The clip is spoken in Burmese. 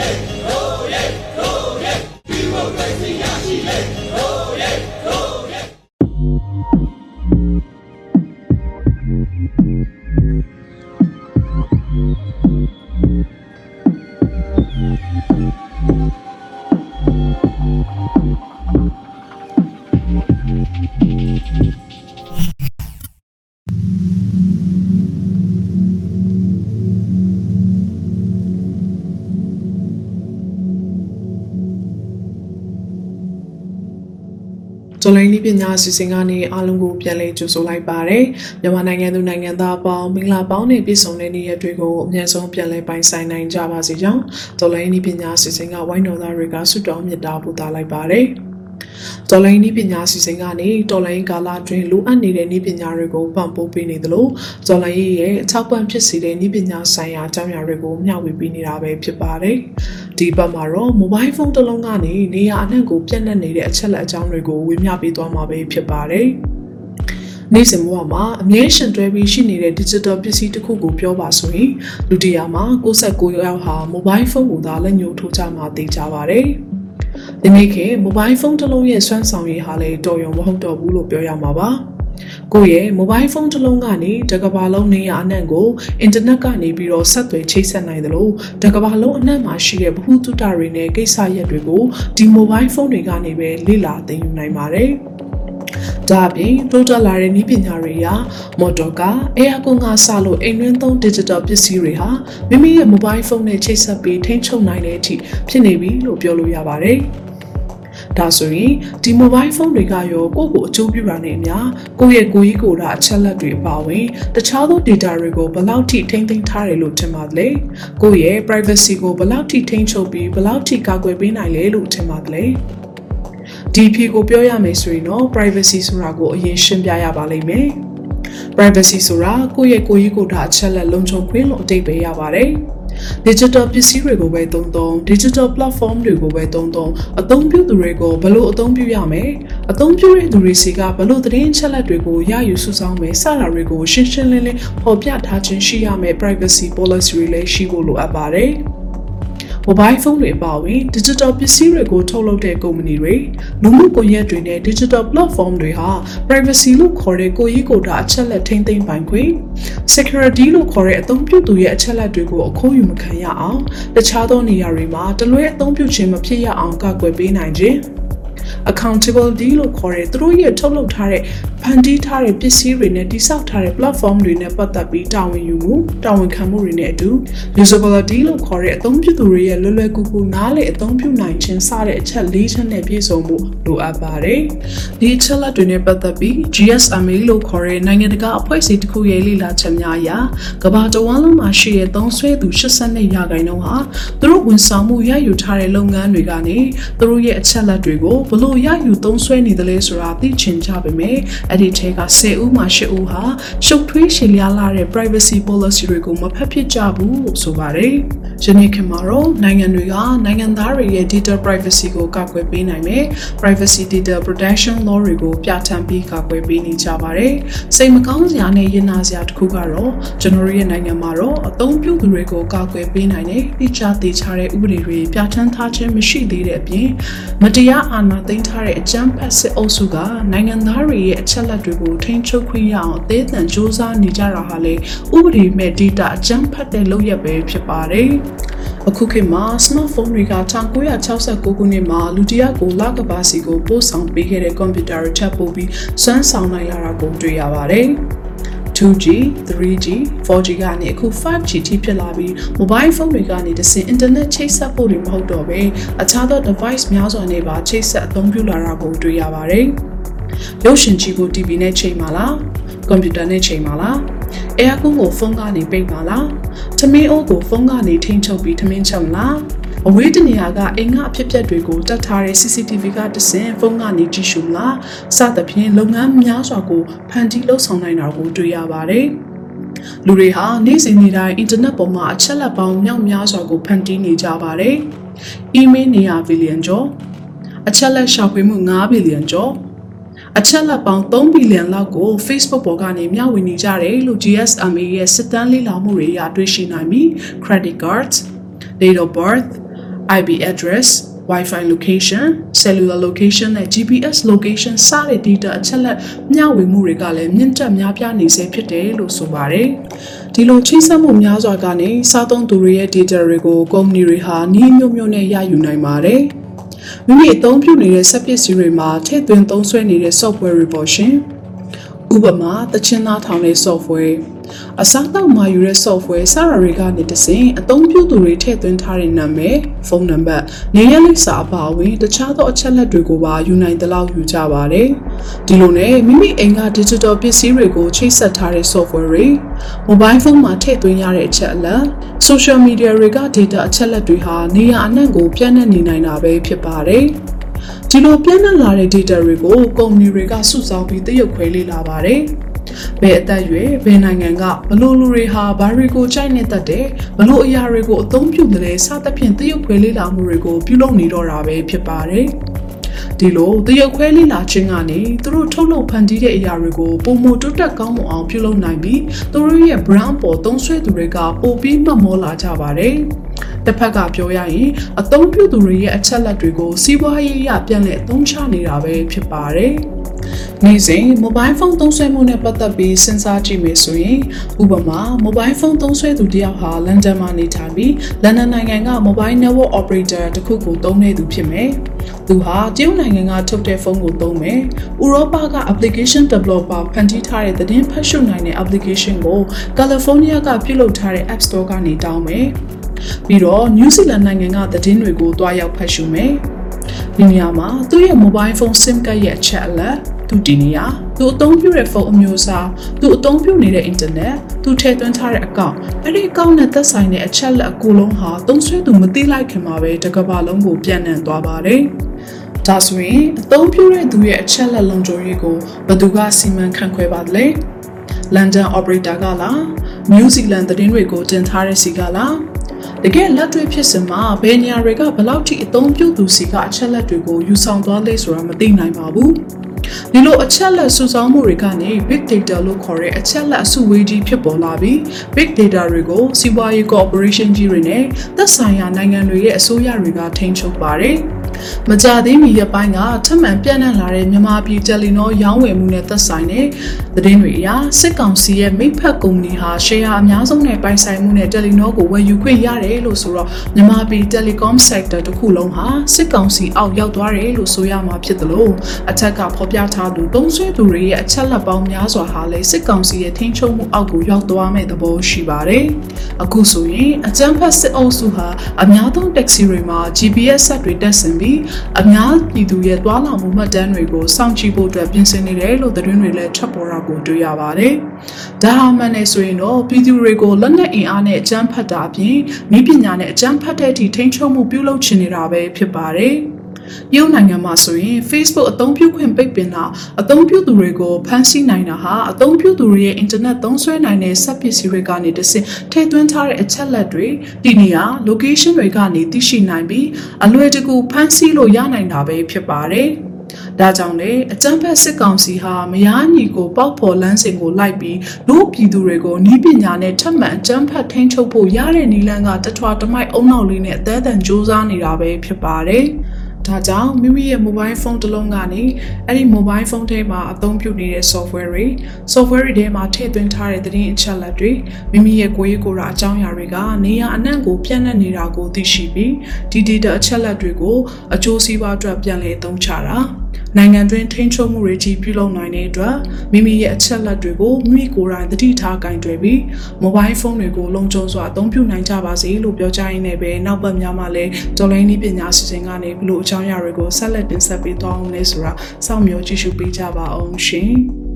Hey! တော်လိုင်းနည်းပညာအစီအစဉ်ကနေအားလုံးကိုပြန်လည်ကြိုဆိုလိုက်ပါတယ်။မြန်မာနိုင်ငံသူနိုင်ငံသားအပေါင်းမင်္ဂလာပေါင်းနဲ့ပြည့်စုံတဲ့နေ့ရက်တွေကိုအများဆုံးပြန်လည်ပိုင်ဆိုင်နိုင်ကြပါစေကြောင်းတော်လိုင်းနည်းပညာအစီအစဉ်ကဝိုင်းတော်သားတွေကဆုတောင်းမြတ်တာပို့သလိုက်ပါတယ်။ တော်လိုင်းနည်းပညာအစီအစဉ်ကနေတော်လိုင်းကာလအတွင်းလိုအပ်နေတဲ့နည်းပညာတွေကိုပံ့ပိုးပေးနေသလိုတော်လိုင်းရဲ့အထောက်ပံ့ဖြစ်စေတဲ့နည်းပညာဆိုင်ရာအကြောင်းအရာတွေကိုမျှဝေပေးနေတာပဲဖြစ်ပါတယ်။ဒီဘက်မှာတော့ mobile phone တစ်လုံးကနေနေရာအနှံ့ကိုပြန့်နှံ့နေတဲ့အချက်လက်အကြောင်းတွေကိုဝေမျှပေးသွားမှာပဲဖြစ်ပါတယ်။နေ့စဉ်ဘဝမှာအမြဲရှင်တွဲပြီးရှိနေတဲ့ digital ပစ္စည်းတစ်ခုကိုပြောပါဆိုရင်လူတစ်ယောက်မှာ69ယောက်ဟာ mobile phone ကိုသာလက်ညှိုးထိုးကြမှာသိကြပါတယ်။ ဒီနေ့ခေတ် mobile phone တစ်လုံးရဲ့စွမ်းဆောင်ရည်ဟာလည်းတော်ရုံမဟုတ်တော့ဘူးလို့ပြောရမှာပါ။ကိုယ့်ရဲ့ mobile phone တစ်လုံးကနေတကဘာလုံးနေရအနှံ့ကို internet ကနေပြီးတော့ဆက်သွယ်ချိတ်ဆက်နိုင်တယ်လို့တကဘာလုံးအနှံ့မှာရှိတဲ့ဗဟုသုတတွေနဲ့ကိစ္စရပ်တွေကိုဒီ mobile phone တွေကနေပဲလေ့လာသင်ယူနိုင်ပါတယ်။ ဒါအပြင်တိုးတက်လာတဲ့နည်းပညာတွေရာမော်တော်ကားအဲယာကွန်ကစလို့အိမ်တွင်းသုံး digital ပစ္စည်းတွေဟာမိမိရဲ့ mobile phone နဲ့ချိတ်ဆက်ပြီးထိန်းချုပ်နိုင်တဲ့အထိဖြစ်နေပြီလို့ပြောလို့ရပါတယ်။ဒါဆိုရင်ဒီ mobile phone တွေကရောကိုယ့်ကိုအကျိုးပြုတာနဲ့အမျှကိုယ့်ရဲ့ကိုယ်ကြီးကိုယ်တာအချက်လက်တွေအပါအဝင်တခြားသော data တွေကိုဘယ်လောက်ထိထိမ့်သိမ်းထားတယ်လို့ထင်ပါသလဲကိုယ့်ရဲ့ privacy ကိုဘယ်လောက်ထိထိန်းချုပ်ပြီးဘယ်လောက်ထိကာကွယ်ပေးနိုင်လဲလို့ထင်ပါသလဲ ဒီဖြေကိုပြောရမယ်ဆိုရင်တော့ privacy ဆိုတာကိုအရင်ရှင်းပြရပါလိမ့်မယ် privacy ဆိုတာကိုယ့်ရဲ့ကိုယ်ကြီးကိုယ်တာအချက်လက်လုံခြုံခွင့်လို့အတိတ်ပဲရပါတယ် digital ပစ္စည်းတွေကိုပဲသုံးသုံး digital platform တွေကိုပဲသုံးသုံးအသုံးပြုသူတွေကိုဘယ်လိုအသုံးပြုရမလဲအသုံးပြုတဲ့သူတွေစီကဘယ်လိုသတင်းချက်လက်တွေကိုရယူစုဆောင်းမယ်စတာတွေကိုရှင်းရှင်းလင်းလင်းဖော်ပြထားခြင်းရှိရမယ် privacy policy တွေလည်းရှိဖို့လိုအပ်ပါတယ် mobile phone တွေအပါအဝင် digital ပစ္စည်းတွေကိုထုတ်လုပ်တဲ့ကုမ္ပဏီတွေလူမှုကွန်ရက်တွေနဲ့ digital platform တွေဟာ privacy လို့ခေါ်တဲ့ကိုယ်ရေးကိုယ်တာအချက်လက်ထိမ့်သိမ်းပိုင်ခွင့် security လို့ခေါ်တဲ့အသုံးပြုသူရဲ့အချက်လက်တွေကိုအခိုးယူမခံရအောင်တခြားသောနေရာတွေမှာတလွဲအသုံးပြုခြင်းမဖြစ်ရအောင်ကာကွယ်ပေးနိုင်ခြင်း accountability လို့ခေါ်တဲ့သူတို့ရဲ့ထုတ်လုပ်ထားတဲ့ဖန်တီးထားတဲ့ပစ္စည်းတွေနဲ့တိစောက်ထားတဲ့ platform တွေနဲ့ပတ်သက်ပြီးတာဝန်ယူမှုတာဝန်ခံမှုတွေနဲ့အတူ usability လို့ခေါ်တဲ့အသုံးပြုသူတွေရဲ့လွယ်လွယ်ကူကူနားလည်အသုံးပြုနိုင်ခြင်းစတဲ့အချက်၄ချက်နဲ့ပြည့်စုံဖို့လိုအပ်ပါတယ်။ဒီအချက်လက်တွေနဲ့ပတ်သက်ပြီး GSMA လို့ခေါ်တဲ့နိုင်ငံတကာအဖွဲ့အစည်းတစ်ခုရဲ့လေ့လာချက်များအရကမ္ဘာတဝန်းလုံးမှာရှိတဲ့သုံးဆွဲသူ82ရာခိုင်နှုန်းဟာသူတို့ဝန်ဆောင်မှုရယူထားတဲ့လုပ်ငန်းတွေကနေသူတို့ရဲ့အချက်လက်တွေကိုဘလို့ရယူသုံးဆွဲနေတယ်လဲဆိုတာသိချင်ကြပါမယ်။အဲ့ဒီထဲက10ဦးမှာ10ဦးဟာရှုပ်ထွေးရှည်လျားလာတဲ့ privacy policy တွေကိုမဖက်ဖြစ်ကြဘူးလို့ဆိုပါတယ်။ယနေ့ခေတ်မှာတော့နိုင်ငံတွေကနိုင်ငံသားတွေရဲ့ data privacy ကိုကာကွယ်ပေးနိုင်မယ် privacy data protection law တွေကိုပြဋ္ဌာန်းပြီးကာကွယ်ပေးနေကြပါတယ်။စိတ်မကောင်းစရာနဲ့ရင်နာစရာတစ်ခုကတော့ကျွန်တော်ရဲ့နိုင်ငံမှာတော့အသုံးပြုသူတွေကိုကာကွယ်ပေးနိုင်တဲ့တိကျသေးချတဲ့ဥပဒေတွေပြဋ္ဌာန်းထားခြင်းမရှိသေးတဲ့အပြင်မတရားအာဏာသိမ်းထားတဲ့အကြမ်းဖက်စစ်အုပ်စုကနိုင်ငံသားတွေရဲ့အချက်လက်တွေကိုထိန်းချုပ်ခွင့်ရအောင်အသေးအံစ조사နေကြတာဟာလေဥပဒေမဲ့ data အကြမ်းဖက်တဲ့လုပ်ရက်ပဲဖြစ်ပါတယ်။အခုခေတ်မှာ smartphone တွေက1969ခုနှစ်မှာလူတယောက်ကိုလကဘာစီကိုပို့ဆောင်ပေးခဲ့တဲ့ကွန်ပျူတာတွေထပ်ပို့ပြီးစွမ်းဆောင်နိုင်လာတာကိုတွေ့ရပါတယ်။ 2G, 3G, 4G ကနေအခု 5G ထိဖြစ်လာပြီး mobile phone တွေကနေတဆင့် internet ချိတ်ဆက်ဖို့တွေမဟုတ်တော့ဘဲအခြားသော device များစွာနဲ့ပါချိတ်ဆက်အသုံးပြုလာတာကိုတွေ့ရပါတယ်။ရုပ်ရှင်ကြည့်ဖို့ TV နဲ့ချိန်ပါလား။ကွန်ပျူတာနဲ့ချိန်ပါလား။ aircon ကိုဖုန်းကနေပိတ်ပါလား။ထမင်းအိုးကိုဖုန်းကနေထိန်းချုပ်ပြီးထမင်းချုပ်လား။ အဝေးတနေရာကအင်္ဂါအဖြစ်အပျက်တွေကိုတတ်ထားတဲ့ CCTV ကတဆင့်ဖုန်းကနေကြည့်ရှုလားစသဖြင့်လုပ်ငန်းများစွာကိုဖန်တီးလှုပ်ဆောင်နိုင်တာကိုတွေ့ရပါတယ်။လူတွေဟာနေ့စဉ်နေ့တိုင်းအင်တာနက်ပေါ်မှာအချက်လက်ပေါင်းမြောက်များစွာကိုဖန်တီးနေကြပါတယ်။ email နေရာဘီလီယံကျော်အချက်လက်ရှာဖွေမှု9ဘီလီယံကျော်အချက်လက်ပေါင်း3ဘီလီယံလောက်ကို Facebook ပေါ်ကနေမျှဝေနေကြတယ်လို့ GSMA ရဲ့စစ်တမ်းလေ့လာမှုတွေအရတွေ့ရှိနိုင်ပြီး credit cards, date of birth, IP address Wi-Fi location, cellular location နဲ့ GPS location စတဲ့ data အချက်လက်မျှဝေမှုတွေကလည်းမြင့်တက်များပြားနေစေဖြစ်တယ်လို့ဆိုပါတယ်။ဒီလိုချိတ်ဆက်မှုများစွာကနေစားသုံးသူတွေရဲ့ data တွေကိုကုမ္ပဏီတွေဟာနှီးမျိုးမျိုးနဲ့ရယူနိုင်ပါတယ်။မိမိအသုံးပြုနေတဲ့စက်ပစ္စည်းတွေမှာထည့်သွင်းသုံးစွဲနေတဲ့ software တွေပေါ်ရှင်။ဥပမာတချင်းသားထောင်တဲ့ software အစားတောက်မှာယူတဲ့ software စတာတွေကနေတစဉ်အသုံးပြုသူတွေထည့်သွင်းထားတဲ့နာမည်ဖုန်းနံပါတ်နေရာလိပ်စာအပါအဝင်တခြားသောအချက်လက်တွေကိုပါယူနိုင်သလောက်ယူကြပါတယ်ဒီလိုနဲ့မိမိအိမ်က digital ပစ္စည်းတွေကိုချိတ်ဆက်ထားတဲ့ software တွေ mobile phone မှာထည့်သွင်းရတဲ့အချက်အလက် social media တွေက data အချက်လက်တွေဟာနေရာအနှံ့ကိုပြန့်နှံ့နေနိုင်တာပဲဖြစ်ပါတယ်ဒီလိုပြန့်နှံ့လာတဲ့ data တွေကိုကုမ္ပဏီတွေကစုဆောင်းပြီးတရုပ်ခွဲလေ့လာပါတယ်။ ဘယ်အသက်အရွယ်ဘယ်နိုင်ငံကဘလို့လူတွေဟာဘာတွေကိုကြိုက်နေတတ်တယ်ဘလို့အရာတွေကိုအသုံးပြုတယ်စသဖြင့်တရုပ်ခွဲလေ့လာမှုတွေကိုပြုလုပ်နေတော့တာပဲဖြစ်ပါတယ်ဒီလိုတရုတ်ခွဲလေးလာခြင်းကနေသူတို့ထုတ်လုပ်ဖန်တီးတဲ့အရာတွေကိုပုံမတိုးတက်ကောင်းမွန်အောင်ပြုလုပ်နိုင်ပြီးသူတို့ရဲ့ brand ပေါ်သုံးဆွဲသူတွေကပိုပြီးမှတ်မောလာကြပါတယ်။တစ်ဖက်ကပြောရရင်အသုံးပြုသူတွေရဲ့အချက်လက်တွေကိုစီးပွားရေးအရပြန်လည်အသုံးချနေတာပဲဖြစ်ပါတယ်။ နေ့စဉ် mobile phone သုံးစွဲမှုနဲ့ပတ်သက်ပြီးစဉ်းစားကြည့်မယ်ဆိုရင်ဥပမာ mobile phone သုံးစွဲသူတယောက်ဟာလန်ဒန်မှာနေထိုင်ပြီးလန်ဒန်နိုင်ငံက mobile network operator တစ်ခုကိုသုံးနေသူဖြစ်မယ်။သူဟာတရုတ်နိုင်ငံကထုတ်တဲ့ဖုန်းကိုသုံးမယ်။ဥရောပက application developer ဖန်တီးထားတဲ့သတင်းဖတ်ရှုနိုင်တဲ့ application ကို California ကပြုလုပ်ထားတဲ့ App Store ကနေတောင်းမယ်။ပြီးတော့ New Zealand နိုင်ငံကသတင်းတွေကိုတွားရောက်ဖတ်ရှုမယ်။ဒီနေရာမှာသူ့ရဲ့ mobile phone SIM ကတ်ရဲ့အချက်အလက် သူတည်နေရသူအသုံးပြုတဲ့ဖုန်းအမျိုးအစားသူအသုံးပြုနေတဲ့ internet သူထည့်သွင်းထားတဲ့အကောင့်အဲ့ဒီအကောင့်နဲ့သက်ဆိုင်တဲ့အချက်လက်အကူလုံးဟာသုံးဆွဲသူမသိလိုက်ခင်မှာပဲတစ်ကမ္ဘာလုံးကိုပြန့်နှံ့သွားပါတယ်ဒါဆိုရင်အသုံးပြုတဲ့သူရဲ့အချက်လက်လုံခြုံရေးကိုဘယ်သူကစီမံခန့်ခွဲပါလဲလန်ဒန် operator ကလားနယူးဇီလန်သတင်းတွေကိုတင်ထားတဲ့စီကလားတကယ်လက်တွေ့ဖြစ်စဉ်မှာဘယ်နေရာတွေကဘယ်လောက်ထိအသုံးပြုသူစီကအချက်လက်တွေကိုယူဆောင်သွားလဲဆိုတာမသိနိုင်ပါဘူး ဒီလိုအချက်လက်စုဆောင်းမှုတွေကနေ big data လို့ခေါ်တဲ့အချက်လက်အစုဝေးကြီးဖြစ်ပေါ်လာပြီး big data တွေကိုစီးပွားရေး corporation ကြီးတွေနဲ့သက်ဆိုင်ရာနိုင်ငံတွေရဲ့အစိုးရတွေကထိန်းချုပ်ပါတယ်။ မကြသေးမီရက်ပိုင်းကထပ်မံပြန့်နှံ့လာတဲ့မြန်မာပြည်တယ်လီနောရောင်းဝယ်မှုနဲ့သက်ဆိုင်တဲ့သတင်းတွေအရစစ်ကောင်စီရဲ့မိဖက်ကုမ္ပဏီဟာရှယ်ယာအများဆုံးနဲ့ပိုင်ဆိုင်မှုနဲ့တယ်လီနောကိုဝယ်ယူခွင့်ရတယ်လို့ဆိုတော့မြန်မာပြည် telecom sector တစ်ခုလုံးဟာစစ်ကောင်စီအောက်ရောက်သွားတယ်လို့ဆိုရမှာဖြစ်တယ်လို့အထက်ကဖော်ပြထားသူသုံးဆွဲသူတွေရဲ့အချက်လက်ပေါင်းများစွာဟာလည်းစစ်ကောင်စီရဲ့ထိန်းချုပ်မှုအောက်ကိုရောက်သွားမဲ့သဘောရှိပါတယ်။အခုဆိုရင်အကြမ်းဖက်စစ်အုပ်စုဟာအများဆုံး taxi တွေမှာ GPS ဆက်တွေတက်ဆင်ပြီးအများပြည်သူရဲ့တွာလာမှုမှတ်တမ်းတွေကိုစောင့်ကြည့်ဖို့အတွက်ပြင်ဆင်နေတယ်လို့သတင်းတွေလည်းထွက်ပေါ်တာကိုတွေ့ရပါတယ်။ဒါဟာမှန်နေဆိုရင်တော့ပြည်သူတွေကိုလက်နက်အင်အားနဲ့အကြမ်းဖက်တာအပြင်မိပညာနဲ့အကြမ်းဖက်တဲ့အထိထိန်းချုပ်မှုပြုလုပ်ချင်နေတာပဲဖြစ်ပါတယ်။ ရုပ်နိုင်ငံမှာဆိုရင် Facebook အသုံးပြုခွင့်ပိတ်ပင်တာအသုံးပြုသူတွေကိုဖမ်းဆီးနိုင်တာဟာအသုံးပြုသူတွေရဲ့ internet သုံးစွဲနိုင်တဲ့စက်ပစ္စည်းတွေကနေတဆင့်ထည့်သွင်းထားတဲ့အချက်လက်တွေဒီနေရာ location တွေကနေသိရှိနိုင်ပြီးအလွယ်တကူဖမ်းဆီးလို့ရနိုင်တာပဲဖြစ်ပါတယ်။ဒါကြောင့်လေအကြမ်းဖက်စစ်ကောင်စီဟာမယားညီကိုပေါက်ဖော်လန်းစဉ်ကိုလိုက်ပြီးလူပြည်သူတွေကိုနီးပညာနဲ့ထပ်မံအကြမ်းဖက်ထိန်းချုပ်ဖို့ရတဲ့နီလန်းကတထွာတမိုက်အုံနောက်လေးနဲ့အသေးအံစ조사နေတာပဲဖြစ်ပါတယ်။ ဒါကြောင့်မိမိရဲ့ mobile phone တစ်လုံးကနေအဲ့ဒီ mobile phone ထဲမှာအသုံးပြုနေတဲ့ software တွေ software တွေထဲမှာထည့်သွင်းထားတဲ့သတင်းအချက်အလက်တွေမိမိရဲ့ကိုယ်ရေးကိုယ်ရာအကြောင်းအရာတွေကနေရာအနှံ့ကိုပြန့်နှံ့နေတာကိုသိရှိပြီးဒီ data အချက်အလက်တွေကိုအကျိုးစီးပွားအတွက်ပြန်လည်အသုံးချတာ နိုင်ငံတွင်းထိန်းချုပ်မှုတွေကြီးပြုလုပ်နိုင်တဲ့အတွက်မိမိရဲ့အချက်လက်တွေကိုမိမိကိုယ်တိုင်သတိထားကင်တွယ်ပြီး mobile phone တွေကိုလုံခြုံစွာအသုံးပြုနိုင်ကြပါစေလို့ပြောကြားရင်းနဲ့ပဲနောက်ပတ်များမှာလည်းတော်လိုင်းနည်းပညာစီစဉ်ကနေဘလို့အကြောင်းအရာတွေကိုဆက်လက်တင်ဆက်ပေးသွားအောင်လဲဆိုတာစောင့်မျှော်ကြည့်ရှုပေးကြပါအောင်ရှင်။